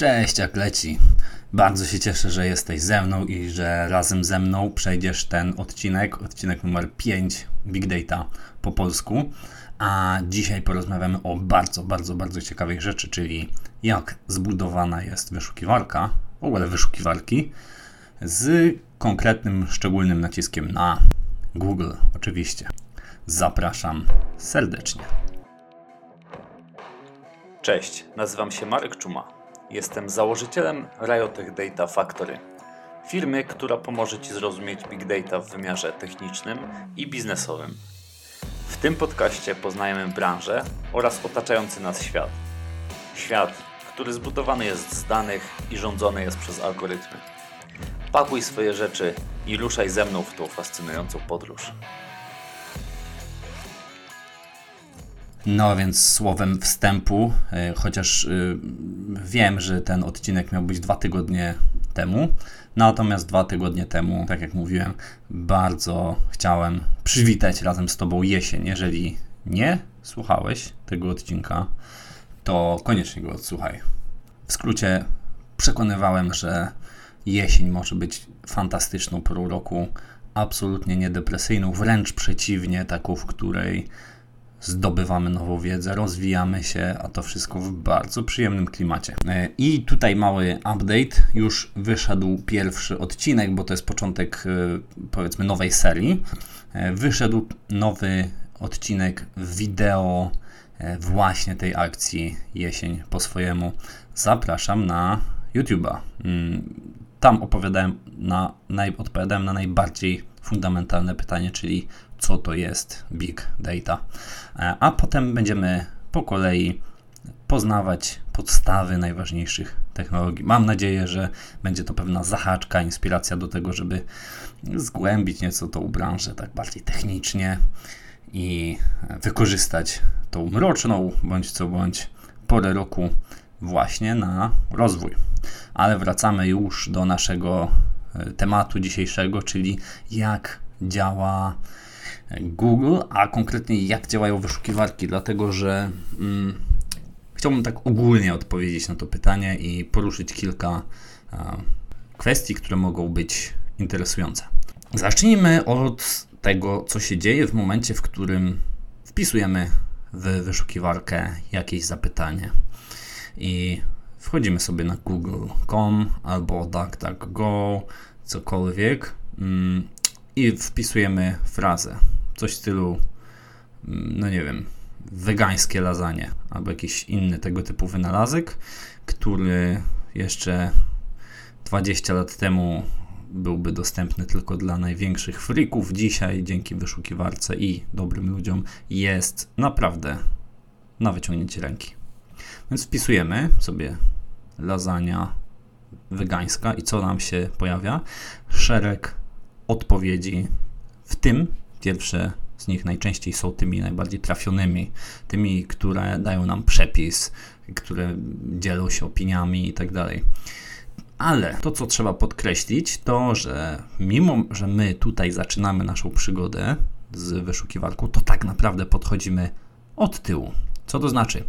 Cześć, jak leci. Bardzo się cieszę, że jesteś ze mną i że razem ze mną przejdziesz ten odcinek, odcinek numer 5 Big Data po polsku. A dzisiaj porozmawiamy o bardzo, bardzo, bardzo ciekawej rzeczy, czyli jak zbudowana jest wyszukiwarka, w ogóle wyszukiwarki, z konkretnym, szczególnym naciskiem na Google, oczywiście. Zapraszam serdecznie. Cześć, nazywam się Marek Czuma. Jestem założycielem Riotech Data Factory, firmy, która pomoże Ci zrozumieć Big Data w wymiarze technicznym i biznesowym. W tym podcaście poznajemy branżę oraz otaczający nas świat. Świat, który zbudowany jest z danych i rządzony jest przez algorytmy. Pakuj swoje rzeczy i ruszaj ze mną w tą fascynującą podróż. No więc słowem wstępu, e, chociaż e, wiem, że ten odcinek miał być dwa tygodnie temu, natomiast dwa tygodnie temu, tak jak mówiłem, bardzo chciałem przywitać razem z Tobą jesień. Jeżeli nie słuchałeś tego odcinka, to koniecznie go odsłuchaj. W skrócie przekonywałem, że jesień może być fantastyczną porą roku, absolutnie niedepresyjną, wręcz przeciwnie, taką, w której zdobywamy nową wiedzę, rozwijamy się, a to wszystko w bardzo przyjemnym klimacie. E, I tutaj mały update. Już wyszedł pierwszy odcinek, bo to jest początek e, powiedzmy nowej serii. E, wyszedł nowy odcinek wideo właśnie tej akcji jesień po swojemu. Zapraszam na YouTube'a. Mm, tam opowiadałem na, odpowiadałem na najbardziej fundamentalne pytanie, czyli co to jest Big Data. E, a potem będziemy po kolei poznawać podstawy najważniejszych technologii. Mam nadzieję, że będzie to pewna zahaczka, inspiracja do tego, żeby zgłębić nieco tą branżę tak bardziej technicznie i wykorzystać tą mroczną bądź co bądź porę roku właśnie na rozwój. Ale wracamy już do naszego e, tematu dzisiejszego, czyli jak działa Google, a konkretnie jak działają wyszukiwarki, dlatego że mm, chciałbym tak ogólnie odpowiedzieć na to pytanie i poruszyć kilka kwestii, które mogą być interesujące. Zacznijmy od tego, co się dzieje w momencie, w którym wpisujemy w wyszukiwarkę jakieś zapytanie i wchodzimy sobie na google.com albo DuckDuckGo, cokolwiek mm, i wpisujemy frazę coś w stylu, mm, no nie wiem, wegańskie lasagne albo jakiś inny tego typu wynalazek, który jeszcze 20 lat temu byłby dostępny tylko dla największych frików. Dzisiaj dzięki wyszukiwarce i dobrym ludziom jest naprawdę na wyciągnięcie ręki. Więc wpisujemy sobie lasagna wegańska i co nam się pojawia? Szereg odpowiedzi, w tym Pierwsze z nich najczęściej są tymi najbardziej trafionymi, tymi, które dają nam przepis, które dzielą się opiniami i tak dalej. Ale to, co trzeba podkreślić, to, że mimo, że my tutaj zaczynamy naszą przygodę z wyszukiwarką, to tak naprawdę podchodzimy od tyłu. Co to znaczy?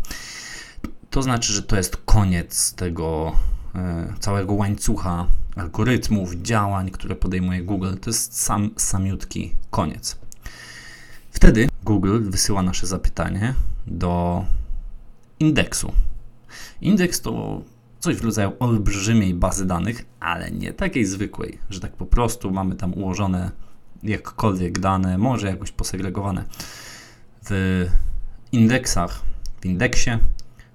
To znaczy, że to jest koniec tego e, całego łańcucha algorytmów, działań, które podejmuje Google. To jest sam samiutki koniec. Wtedy Google wysyła nasze zapytanie do indeksu. Indeks to coś w rodzaju olbrzymiej bazy danych, ale nie takiej zwykłej, że tak po prostu mamy tam ułożone jakkolwiek dane, może jakoś posegregowane. W indeksach, w indeksie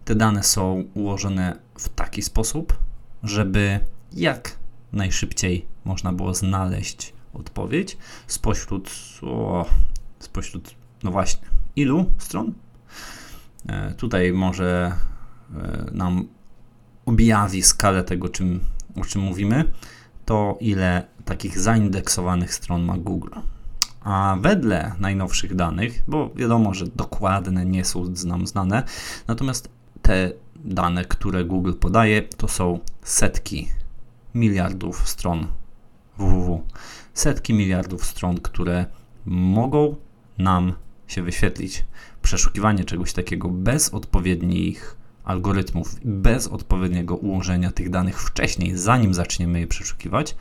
te dane są ułożone w taki sposób, żeby jak najszybciej można było znaleźć odpowiedź spośród o, spośród, no właśnie, ilu stron? E, tutaj może e, nam objawi skalę tego, czym, o czym mówimy, to ile takich zaindeksowanych stron ma Google. A wedle najnowszych danych, bo wiadomo, że dokładne nie są nam znane, natomiast te dane, które Google podaje, to są setki miliardów stron www. Setki miliardów stron, które mogą nam się wyświetlić. Przeszukiwanie czegoś takiego bez odpowiednich algorytmów bez odpowiedniego ułożenia tych danych wcześniej, zanim zaczniemy je przeszukiwać,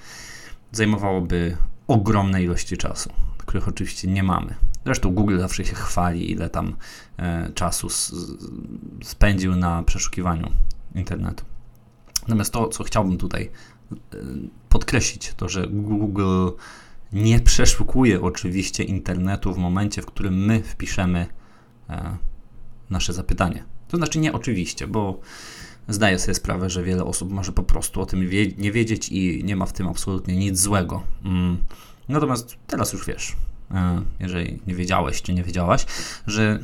zajmowałoby ogromne ilości czasu, których oczywiście nie mamy. Zresztą Google zawsze się chwali, ile tam e, czasu spędził na przeszukiwaniu internetu. Natomiast to, co chciałbym tutaj e, podkreślić, to że Google nie przeszukuje oczywiście internetu w momencie, w którym my wpiszemy e, nasze zapytanie. To znaczy nie oczywiście, bo zdaję sobie sprawę, że wiele osób może po prostu o tym wie, nie wiedzieć i nie ma w tym absolutnie nic złego. Mm. Natomiast teraz już wiesz, e, jeżeli nie wiedziałeś czy nie wiedziałaś, że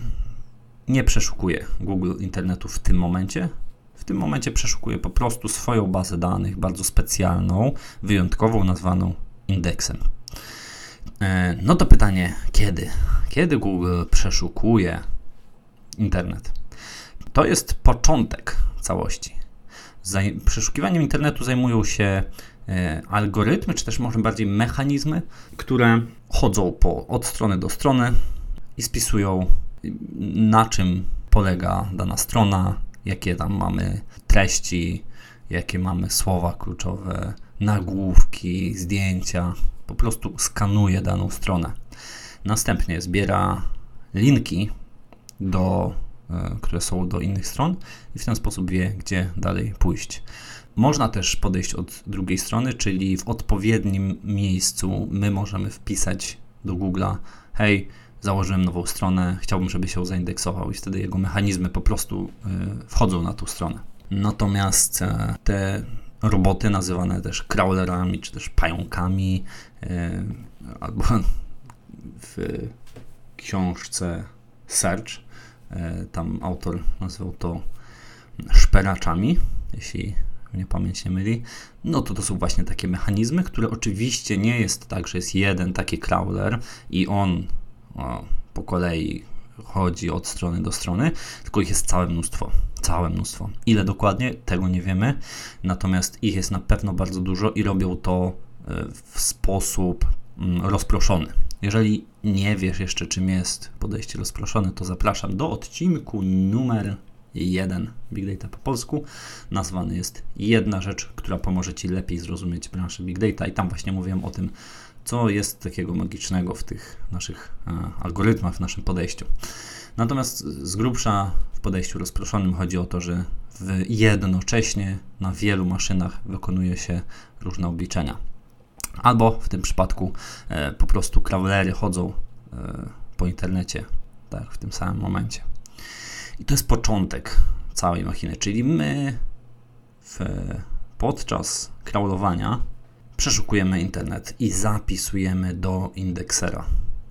nie przeszukuje Google internetu w tym momencie. W tym momencie przeszukuje po prostu swoją bazę danych, bardzo specjalną, wyjątkową, nazwaną indeksem. E, no to pytanie, kiedy? Kiedy Google przeszukuje internet? To jest początek całości. Przeszukiwaniem internetu zajmują się e, algorytmy, czy też może bardziej mechanizmy, które chodzą po, od strony do strony i spisują, na czym polega dana strona, jakie tam mamy treści, jakie mamy słowa kluczowe, nagłówki, zdjęcia. Po prostu skanuje daną stronę. Następnie zbiera linki do E, które są do innych stron i w ten sposób wie, gdzie dalej pójść. Można też podejść od drugiej strony, czyli w odpowiednim miejscu my możemy wpisać do Google'a hej, założyłem nową stronę, chciałbym, żeby się zaindeksował i wtedy jego mechanizmy po prostu e, wchodzą na tą stronę. Natomiast e, te roboty nazywane też crawlerami, czy też pająkami, albo w książce Search E, tam autor nazywał to szperaczami, jeśli mnie pamięć nie myli, no to to są właśnie takie mechanizmy, które oczywiście nie jest tak, że jest jeden taki crawler i on o, po kolei chodzi od strony do strony, tylko ich jest całe mnóstwo. Całe mnóstwo. Ile dokładnie, tego nie wiemy, natomiast ich jest na pewno bardzo dużo i robią to e, w sposób mm, rozproszony. Jeżeli nie wiesz jeszcze, czym jest podejście rozproszone, to zapraszam do odcinku numer 1 Big Data po polsku. Nazwany jest Jedna rzecz, która pomoże Ci lepiej zrozumieć branżę Big Data, i tam właśnie mówiłem o tym, co jest takiego magicznego w tych naszych e, algorytmach, w naszym podejściu. Natomiast z grubsza podejściu rozproszonym chodzi o to, że jednocześnie na wielu maszynach wykonuje się różne obliczenia albo w tym przypadku e, po prostu crawlery chodzą e, po internecie tak, w tym samym momencie. I to jest początek całej machiny, czyli my w, podczas crawlowania przeszukujemy internet i zapisujemy do indeksera.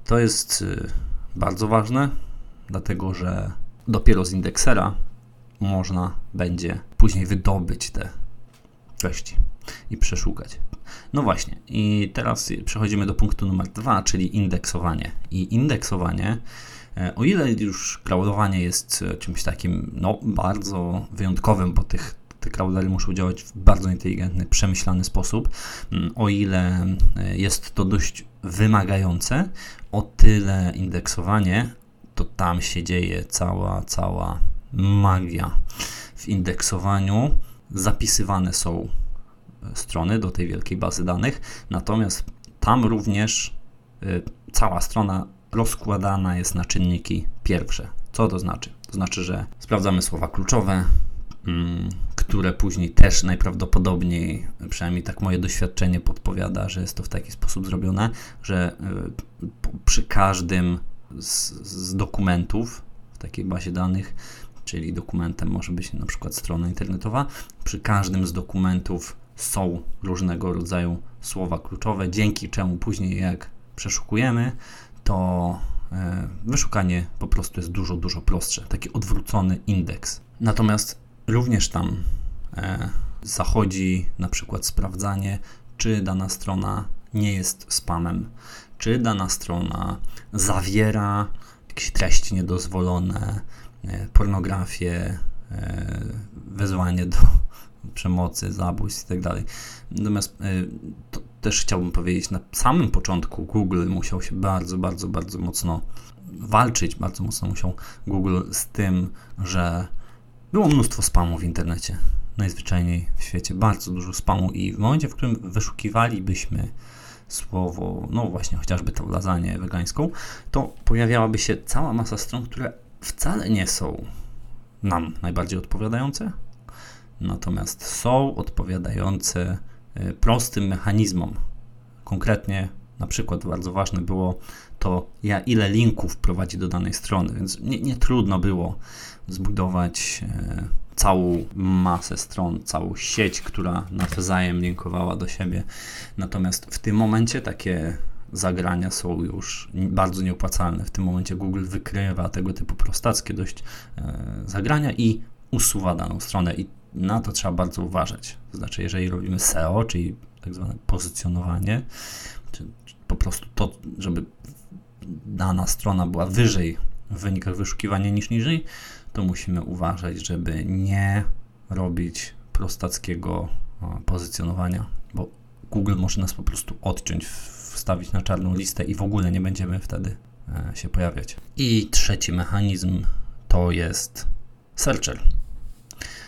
To jest e, bardzo ważne, dlatego że dopiero z indeksera można będzie później wydobyć te treści i przeszukać. No właśnie, i teraz przechodzimy do punktu numer dwa, czyli indeksowanie. I indeksowanie, e, o ile już crawlowanie jest e, czymś takim no, bardzo wyjątkowym, bo tych, te crawlery muszą działać w bardzo inteligentny, przemyślany sposób, mm, o ile e, jest to dość wymagające, o tyle indeksowanie to tam się dzieje cała, cała magia. W indeksowaniu zapisywane są strony do tej wielkiej bazy danych, natomiast tam również y, cała strona rozkładana jest na czynniki pierwsze. Co to znaczy? To znaczy, że sprawdzamy słowa kluczowe, mm, które później też najprawdopodobniej, przynajmniej tak moje doświadczenie podpowiada, że jest to w taki sposób zrobione, że y, przy każdym z, z dokumentów w takiej bazie danych, czyli dokumentem może być na przykład strona internetowa, przy każdym z dokumentów są różnego rodzaju słowa kluczowe, dzięki czemu później jak przeszukujemy, to e, wyszukanie po prostu jest dużo, dużo prostsze. Taki odwrócony indeks. Natomiast również tam e, zachodzi na przykład sprawdzanie, czy dana strona nie jest spamem, czy dana strona zawiera jakieś treści niedozwolone, e, pornografię, wezwanie do przemocy, zabójstw itd. Tak Natomiast y, to też chciałbym powiedzieć, na samym początku Google musiał się bardzo, bardzo, bardzo mocno walczyć, bardzo mocno musiał Google z tym, że Było mnóstwo spamu w internecie, najzwyczajniej w świecie, bardzo dużo spamu i w momencie, w którym wyszukiwalibyśmy słowo, no właśnie chociażby tą lasagne wegańską, to pojawiałaby się cała masa stron, które wcale nie są nam najbardziej odpowiadające, natomiast są odpowiadające e, prostym mechanizmom. Konkretnie, na przykład, bardzo ważne było to, ja ile linków prowadzi do danej strony, więc nie, nie trudno było zbudować e, całą masę stron, całą sieć, która nawzajem linkowała do siebie. Natomiast w tym momencie takie zagrania są już bardzo nieopłacalne. W tym momencie Google wykrywa tego typu prostackie dość e, zagrania i usuwa daną stronę i na to trzeba bardzo uważać. To znaczy, jeżeli robimy SEO, czyli tak zwane pozycjonowanie, czy, po prostu to, żeby dana strona była wyżej w wynikach wyszukiwania niż niżej, to musimy uważać, żeby nie robić prostackiego pozycjonowania, bo Google może nas po prostu odciąć, wstawić na czarną listę i w ogóle nie będziemy wtedy e, się pojawiać. I trzeci mechanizm to jest searcher.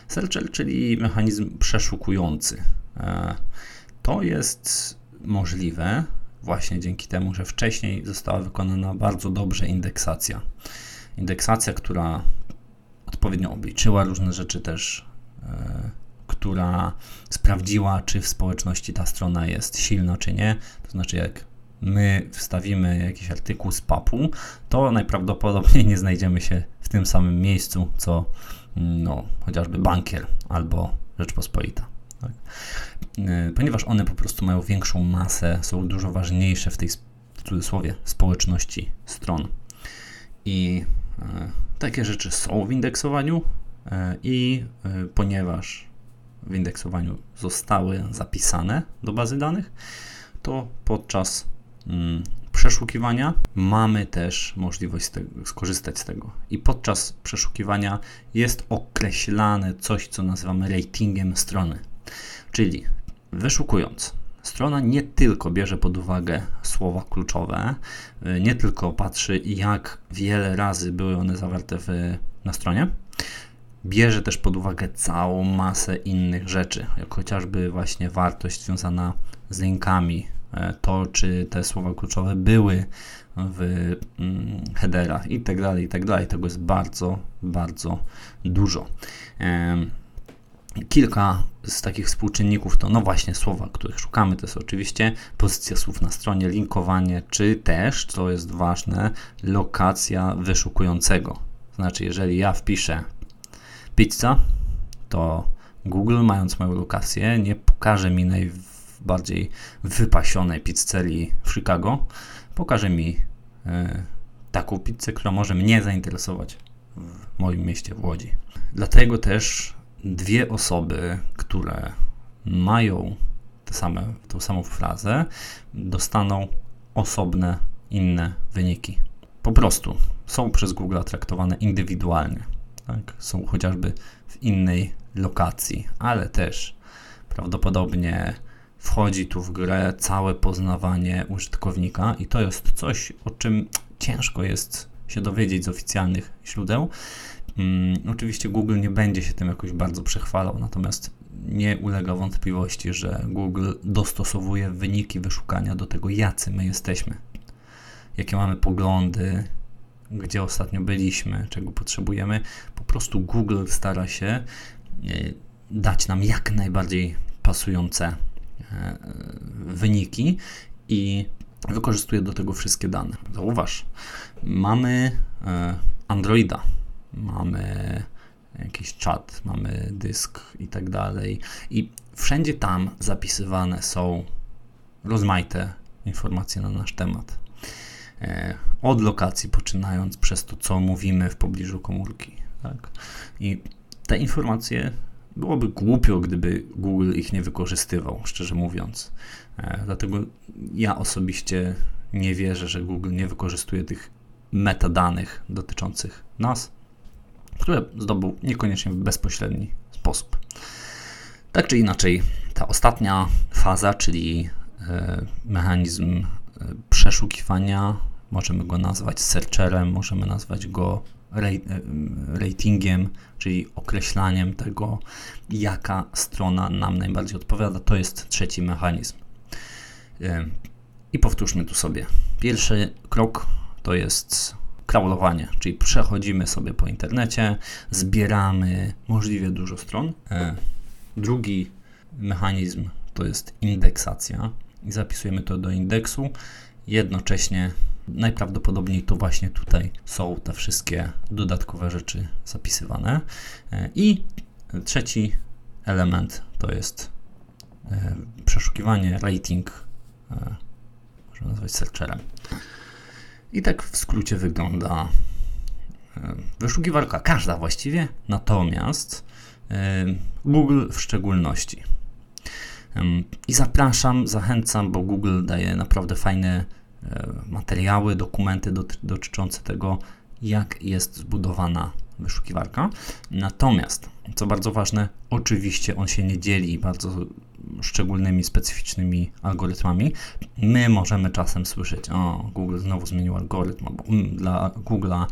Searcher, czyli mechanizm przeszukujący. E, to jest możliwe właśnie dzięki temu, że wcześniej została wykonana bardzo dobrze indeksacja. Indeksacja, która odpowiednio obliczyła różne rzeczy też, e, która sprawdziła, czy w społeczności ta strona jest silna, czy nie. To znaczy, jak my wstawimy jakiś artykuł z papu, to najprawdopodobniej nie znajdziemy się w tym samym miejscu, co no, chociażby bankier albo Rzeczpospolita. Tak? E, ponieważ one po prostu mają większą masę, są dużo ważniejsze w tej w cudzysłowie społeczności stron. I e, takie rzeczy są w indeksowaniu e, i ponieważ w indeksowaniu zostały zapisane do bazy danych, to podczas mm, przeszukiwania mamy też możliwość skorzystać z tego. I podczas przeszukiwania jest określane coś, co nazywamy ratingiem strony. Czyli wyszukując, strona nie tylko bierze pod uwagę słowa kluczowe, nie tylko patrzy, jak wiele razy były one zawarte w, na stronie, bierze też pod uwagę całą masę innych rzeczy, jak chociażby właśnie wartość związana z linkami, e, to czy te słowa kluczowe były w mm, headerach i tak tak. Tego jest bardzo, bardzo dużo. Kilka z takich współczynników to no właśnie słowa, których szukamy, to jest oczywiście pozycja słów na stronie, linkowanie, czy też, co jest ważne, lokacja wyszukującego. Znaczy, jeżeli ja wpiszę pizza, to Google, mając moją lokację, nie pokaże mi najbardziej wypasionej pizzerii w Chicago, pokaże mi e, taką pizzę, która może mnie zainteresować w moim mieście w Łodzi. Dlatego też dwie osoby, które mają te same, tą samą frazę, dostaną osobne, inne wyniki. Po prostu są przez Google traktowane indywidualnie. Tak? Są chociażby w innej lokacji, ale też prawdopodobnie wchodzi tu w grę całe poznawanie użytkownika i to jest coś, o czym ciężko jest się dowiedzieć z oficjalnych źródeł. Hmm, oczywiście Google nie będzie się tym jakoś bardzo przechwalał, natomiast nie ulega wątpliwości, że Google dostosowuje wyniki wyszukania do tego, jacy my jesteśmy, jakie mamy poglądy, gdzie ostatnio byliśmy, czego potrzebujemy. Po prostu Google stara się e, dać nam jak najbardziej pasujące e, wyniki i wykorzystuje do tego wszystkie dane. Zauważ, mamy e, Androida, mamy jakiś czat, mamy dysk i tak dalej. I wszędzie tam zapisywane są rozmaite informacje na nasz temat. E, od lokacji, poczynając przez to, co mówimy w pobliżu komórki. Tak? I te informacje byłoby głupio, gdyby Google ich nie wykorzystywał, szczerze mówiąc. E, dlatego ja osobiście nie wierzę, że Google nie wykorzystuje tych metadanych dotyczących nas, które zdobył niekoniecznie w bezpośredni sposób. Tak czy inaczej, ta ostatnia faza, czyli e, mechanizm przeszukiwania Możemy go nazwać searcherem, możemy nazwać go ratingiem, czyli określaniem tego, jaka strona nam najbardziej odpowiada. To jest trzeci mechanizm. I powtórzmy tu sobie. Pierwszy krok to jest crawlowanie, czyli przechodzimy sobie po internecie, zbieramy możliwie dużo stron. E, drugi mechanizm to jest indeksacja i zapisujemy to do indeksu. Jednocześnie najprawdopodobniej to właśnie tutaj są te wszystkie dodatkowe rzeczy zapisywane. E, I trzeci element to jest e, przeszukiwanie, rating, można nazwać searcherem. I tak w skrócie wygląda e, wyszukiwarka, każda właściwie, natomiast e, Google w szczególności. I zapraszam, zachęcam, bo Google daje naprawdę fajne e, materiały, dokumenty dotyczące tego, jak jest zbudowana wyszukiwarka. Natomiast, co bardzo ważne, oczywiście on się nie dzieli bardzo szczególnymi, specyficznymi algorytmami. My możemy czasem słyszeć, o, Google znowu zmienił algorytm, mm, dla Google'a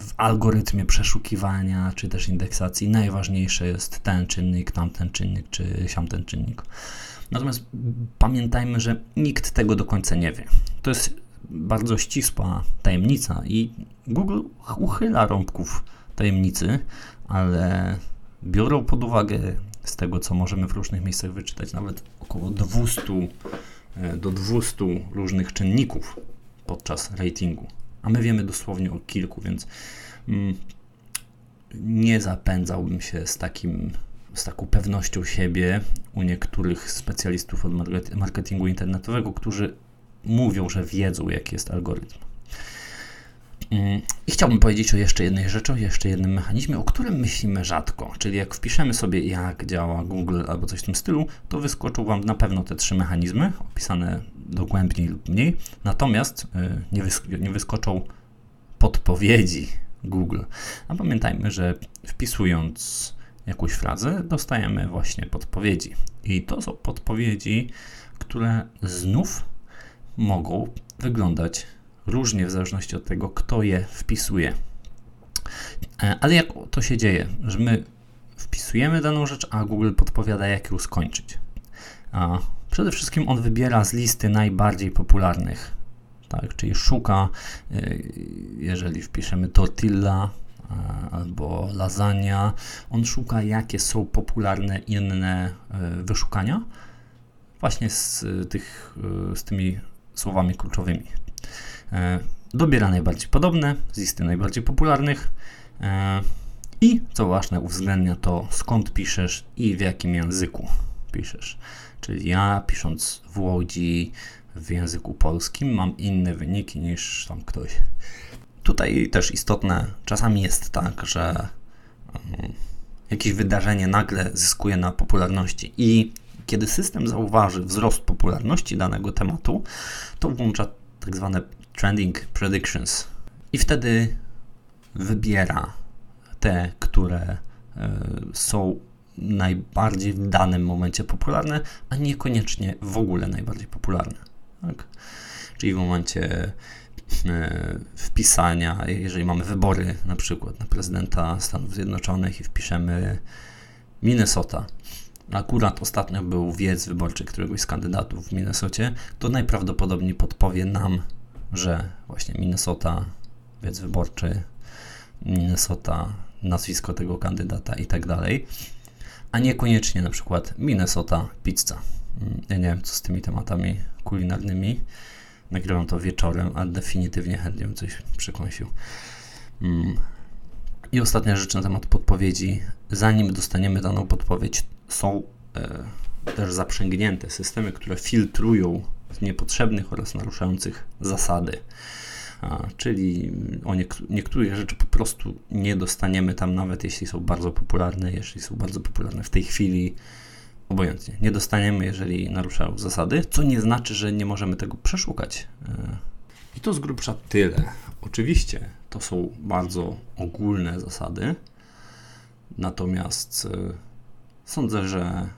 w algorytmie przeszukiwania, czy też indeksacji najważniejszy jest ten czynnik, tamten czynnik, czy siamten czynnik. Natomiast pamiętajmy, że nikt tego do końca nie wie. To jest bardzo ścisła tajemnica i Google uchyla rąbków tajemnicy, ale biorą pod uwagę z tego, co możemy w różnych miejscach wyczytać, nawet około 200 e, do 200 różnych czynników podczas ratingu. A my wiemy dosłownie o kilku, więc mm, nie zapędzałbym się z takim z taką pewnością siebie u niektórych specjalistów od marketingu internetowego, którzy mówią, że wiedzą, jaki jest algorytm. I chciałbym powiedzieć o jeszcze jednej rzeczy, o jeszcze jednym mechanizmie, o którym myślimy rzadko. Czyli jak wpiszemy sobie, jak działa Google albo coś w tym stylu, to wyskoczą Wam na pewno te trzy mechanizmy, opisane dogłębniej lub mniej. Natomiast y, nie, wysk nie wyskoczą podpowiedzi Google. A pamiętajmy, że wpisując jakąś frazę, dostajemy właśnie podpowiedzi. I to są podpowiedzi, które znów mogą wyglądać różnie w zależności od tego, kto je wpisuje. E, ale jak to się dzieje, że my wpisujemy daną rzecz, a Google podpowiada, jak ją skończyć. Przede wszystkim on wybiera z listy najbardziej popularnych, tak, czyli szuka, e, jeżeli wpiszemy tortilla e, albo lasagna, on szuka, jakie są popularne inne wyszukania, właśnie z, tych, z tymi słowami kluczowymi. E, dobiera najbardziej podobne z listy najbardziej popularnych e, i co ważne uwzględnia to skąd piszesz i w jakim języku piszesz. Czyli ja pisząc w Łodzi w języku polskim mam inne wyniki niż tam ktoś. Tutaj też istotne, czasami jest tak, że um, jakieś wydarzenie nagle zyskuje na popularności i kiedy system zauważy wzrost popularności danego tematu, to włącza tak zwane trending predictions i wtedy wybiera te, które e, są najbardziej w danym momencie popularne, a niekoniecznie w ogóle najbardziej popularne. Tak? Czyli w momencie e, wpisania, jeżeli mamy wybory na przykład na prezydenta Stanów Zjednoczonych i wpiszemy Minnesota, akurat ostatnio był wiec wyborczy któregoś z kandydatów w Minnesocie, to najprawdopodobniej podpowie nam, że właśnie Minnesota, wiec wyborczy, Minnesota, nazwisko tego kandydata i tak dalej, a niekoniecznie na przykład Minnesota pizza. Mm, ja nie wiem, co z tymi tematami kulinarnymi. Nagrywam to wieczorem, a definitywnie chętnie bym coś przekąsił. Mm. I ostatnia rzecz na temat podpowiedzi. Zanim dostaniemy daną podpowiedź, są e, też zaprzęgnięte systemy, które filtrują niepotrzebnych oraz naruszających zasady. Czyli o niek- niektórych rzeczy po prostu nie dostaniemy tam, nawet jeśli są bardzo popularne, jeśli są bardzo popularne w tej chwili, obojętnie. Nie dostaniemy, jeżeli naruszają zasady, co nie znaczy, że nie możemy tego przeszukać. E, I to z grubsza tyle. Oczywiście to są bardzo ogólne zasady, natomiast e, sądzę, że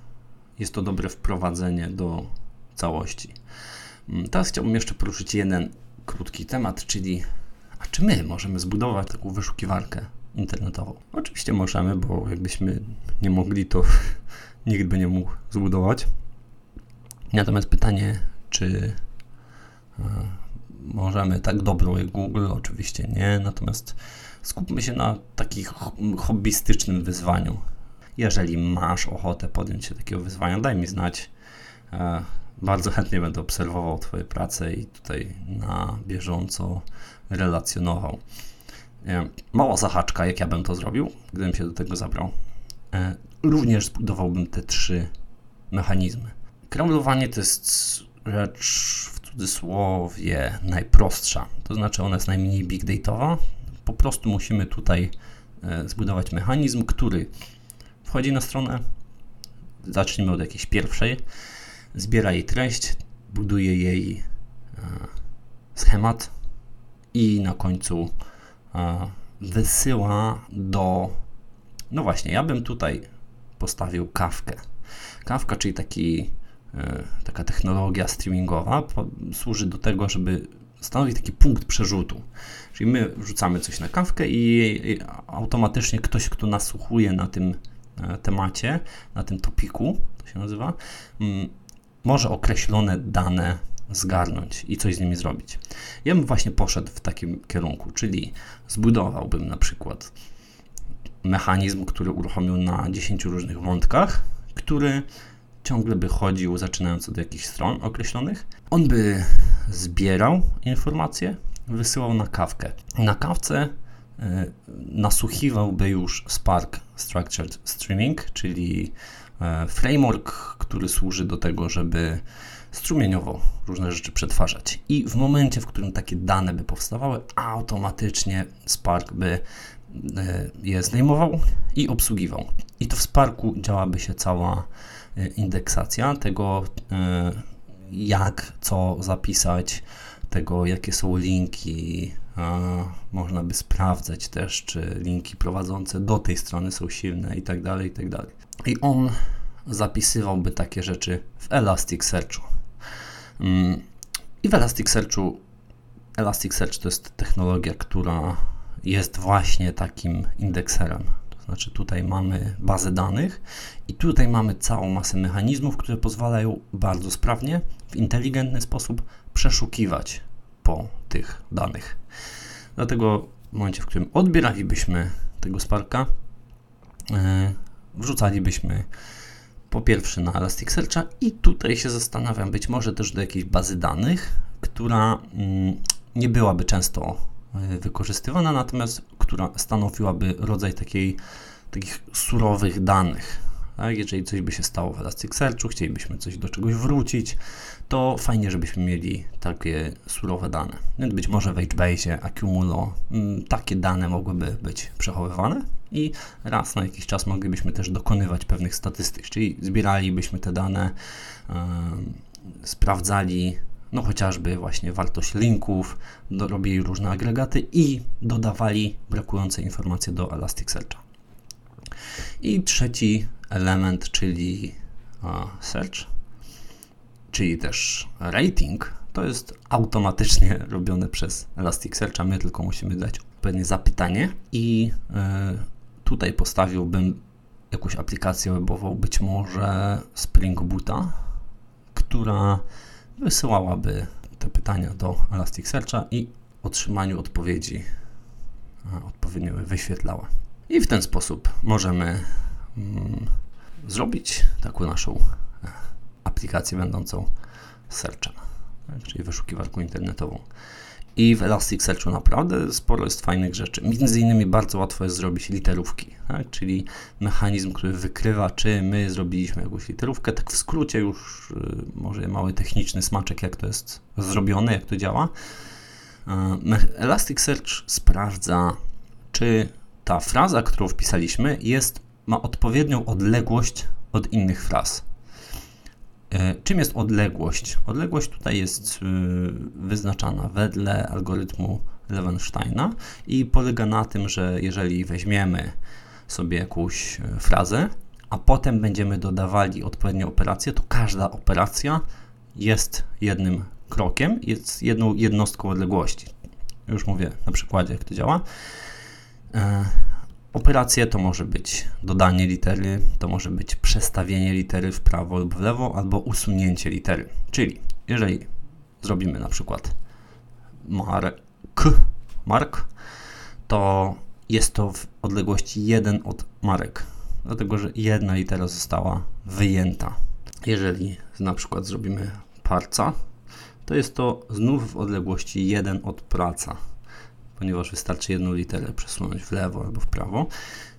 jest to dobre wprowadzenie do całości. Mm, teraz chciałbym jeszcze poruszyć jeden krótki temat, czyli A czy my możemy zbudować taką wyszukiwarkę internetową? Oczywiście możemy, bo jakbyśmy nie mogli, to nikt by nie mógł zbudować. Natomiast pytanie, czy e, możemy tak dobrą jak Google? Oczywiście nie. Natomiast skupmy się na takim hobbystycznym wyzwaniu. Jeżeli masz ochotę podjąć się takiego wyzwania, daj mi znać. E, bardzo chętnie będę obserwował Twoje prace i tutaj na bieżąco relacjonował. E, mała zahaczka, jak ja bym to zrobił, gdybym się do tego zabrał. E, również zbudowałbym te trzy mechanizmy. Kraulowanie to jest rzecz w cudzysłowie najprostsza, to znaczy ona jest najmniej big dataowa. Po prostu musimy tutaj zbudować mechanizm, który wchodzi na stronę, zacznijmy od jakiejś pierwszej, zbiera jej treść, buduje jej schemat i na końcu wysyła do. No właśnie, ja bym tutaj postawił kawkę. Kawka, czyli taki, e, taka technologia streamingowa, służy do tego, żeby stanowić taki punkt przerzutu. Czyli my wrzucamy coś na kawkę i automatycznie ktoś, kto nasłuchuje na tym e, temacie, na tym topiku, to się nazywa, mm, może określone dane zgarnąć i coś z nimi zrobić. Ja bym właśnie poszedł w takim kierunku, czyli zbudowałbym na przykład mechanizm, który uruchomił na 10 różnych wątkach, który ciągle by chodził, zaczynając od jakichś stron określonych. On by zbierał informacje, wysyłał na kawkę. Na kawce nasłuchiwałby już Spark Structured Streaming, czyli y, framework, który służy do tego, żeby strumieniowo różne rzeczy przetwarzać. I w momencie, w którym takie dane by powstawały, automatycznie Spark by e, je zdejmował i obsługiwał. I to w Sparku działaby się cała e, indeksacja tego, e, jak co zapisać, tego, jakie są linki. Można by sprawdzać też, czy linki prowadzące do tej strony są silne i tak dalej, i tak dalej. I on zapisywałby takie rzeczy w Elasticsearchu. Mm, I w Elasticsearchu Elasticsearch to jest technologia, która jest właśnie takim indekserem. To znaczy tutaj mamy bazę danych i tutaj mamy całą masę mechanizmów, które pozwalają bardzo sprawnie, w inteligentny sposób przeszukiwać po tych danych. Dlatego w momencie, w którym odbieralibyśmy tego Sparka, yy, wrzucalibyśmy po pierwsze na Elasticsearcha i tutaj się zastanawiam, być może też do jakiejś bazy danych, która mm, nie byłaby często e, wykorzystywana, natomiast która stanowiłaby rodzaj takiej, takich surowych danych. Tak? Jeżeli coś by się stało w Elasticsearchu, chcielibyśmy coś do czegoś wrócić, to fajnie, żebyśmy mieli takie surowe dane. Więc być może w HBase, Accumulo, mm, takie dane mogłyby być przechowywane i raz na jakiś czas moglibyśmy też dokonywać pewnych statystyk, czyli zbieralibyśmy te dane, yy, sprawdzali no chociażby właśnie wartość linków, robili różne agregaty i dodawali brakujące informacje do Elasticsearcha. I trzeci element, czyli search, czyli też rating, to jest automatycznie robione przez Elasticsearcha. My tylko musimy dać odpowiednie zapytanie i e, tutaj postawiłbym jakąś aplikację webową, być może Spring Boota, która wysyłałaby te pytania do Elasticsearcha i otrzymaniu odpowiedzi odpowiednio wyświetlała. I w ten sposób możemy mm, zrobić taką naszą e, aplikację będącą searchem, czyli wyszukiwarką internetową. I w Elasticsearchu naprawdę sporo jest fajnych rzeczy. Między innymi bardzo łatwo jest zrobić literówki, tak? czyli mechanizm, który wykrywa, czy my zrobiliśmy jakąś literówkę. Tak w skrócie już y, może mały techniczny smaczek, jak to jest zrobione, jak to działa. E, Elasticsearch sprawdza, czy ta fraza, którą wpisaliśmy, jest, ma odpowiednią odległość od innych fraz. E, czym jest odległość? Odległość tutaj jest y, wyznaczana wedle algorytmu Levensteina i polega na tym, że jeżeli weźmiemy sobie jakąś e, frazę, a potem będziemy dodawali odpowiednie operacje, to każda operacja jest jednym krokiem, jest jedną jednostką odległości. Już mówię na przykładzie, jak to działa. E, operacje to może być dodanie litery, to może być przestawienie litery w prawo lub w lewo, albo usunięcie litery. Czyli jeżeli zrobimy na przykład mark, mark, to jest to w odległości 1 od marek, dlatego że jedna litera została wyjęta. Jeżeli na przykład zrobimy parca, to jest to znów w odległości 1 od praca, ponieważ wystarczy jedną literę przesunąć w lewo albo w prawo.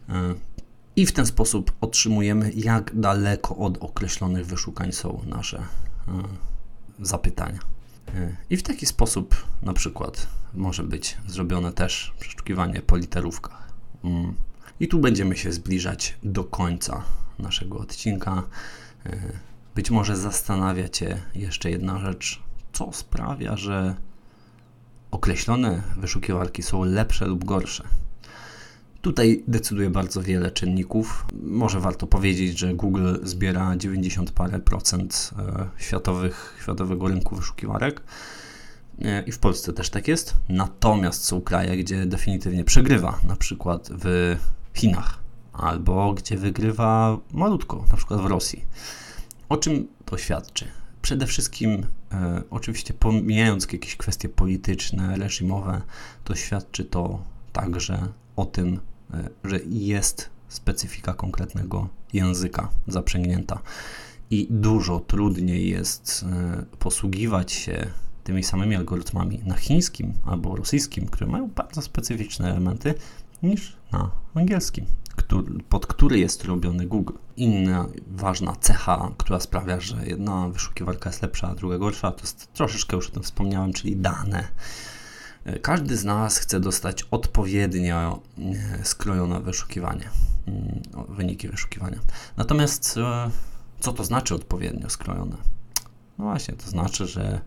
E, I w ten sposób otrzymujemy, jak daleko od określonych wyszukań są nasze e, zapytania. E, I w taki sposób na przykład może być zrobione też przeszukiwanie po literówkach. Mm. I tu będziemy się zbliżać do końca naszego odcinka. Być może zastanawia Cię jeszcze jedna rzecz, co sprawia, że określone wyszukiwarki są lepsze lub gorsze. Tutaj decyduje bardzo wiele czynników. Może warto powiedzieć, że Google zbiera 90 parę procent e, światowych, światowego rynku wyszukiwarek. E, I w Polsce też tak jest. Natomiast są kraje, gdzie definitywnie przegrywa, na przykład w Chinach, albo gdzie wygrywa malutko, na przykład w Rosji. O czym to świadczy? Przede wszystkim, e, oczywiście pomijając jakieś kwestie polityczne, reżimowe, to świadczy to także o tym, e, że jest specyfika konkretnego języka zaprzęgnięta. I dużo trudniej jest e, posługiwać się tymi samymi algorytmami na chińskim albo rosyjskim, które mają bardzo specyficzne elementy, niż na angielskim pod który jest robiony Google. Inna ważna cecha, która sprawia, że jedna wyszukiwarka jest lepsza, a druga gorsza, to jest troszeczkę już o tym wspomniałem, czyli dane. Każdy z nas chce dostać odpowiednio e, skrojone wyszukiwanie, mm, wyniki wyszukiwania. Natomiast e, co to znaczy odpowiednio skrojone? No właśnie, to znaczy, że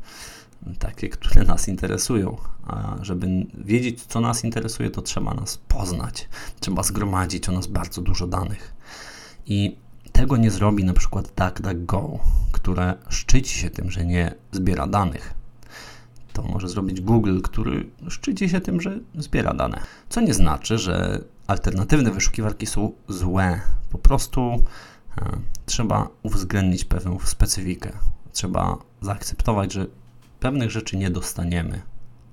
takie, które nas interesują. A żeby wiedzieć, co nas interesuje, to trzeba nas poznać. Trzeba zgromadzić o nas bardzo dużo danych. I tego nie zrobi na przykład DuckDuckGo, które szczyci się tym, że nie zbiera danych. To może zrobić Google, który szczyci się tym, że zbiera dane. Co nie znaczy, że alternatywne wyszukiwarki są złe. Po prostu e, trzeba uwzględnić pewną specyfikę. Trzeba zaakceptować, że pewnych rzeczy nie dostaniemy,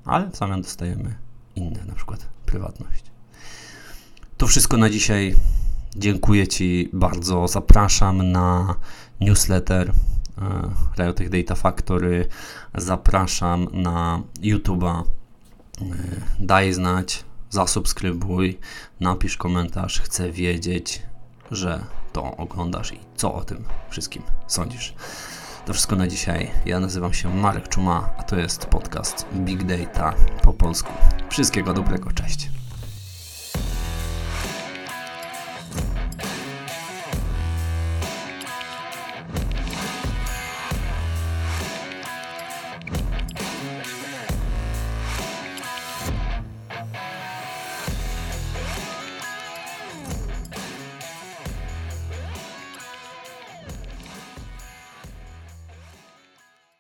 ale w zamian dostajemy inne, na przykład prywatność. To wszystko na dzisiaj. Dziękuję Ci bardzo. Zapraszam na newsletter e, Riotech Data Factory. Zapraszam na YouTube'a. E, daj znać, zasubskrybuj, napisz komentarz. Chcę wiedzieć, że to oglądasz i co o tym wszystkim sądzisz. To wszystko na dzisiaj. Ja nazywam się Marek Czuma, a to jest podcast Big Data po polsku. Wszystkiego dobrego, cześć.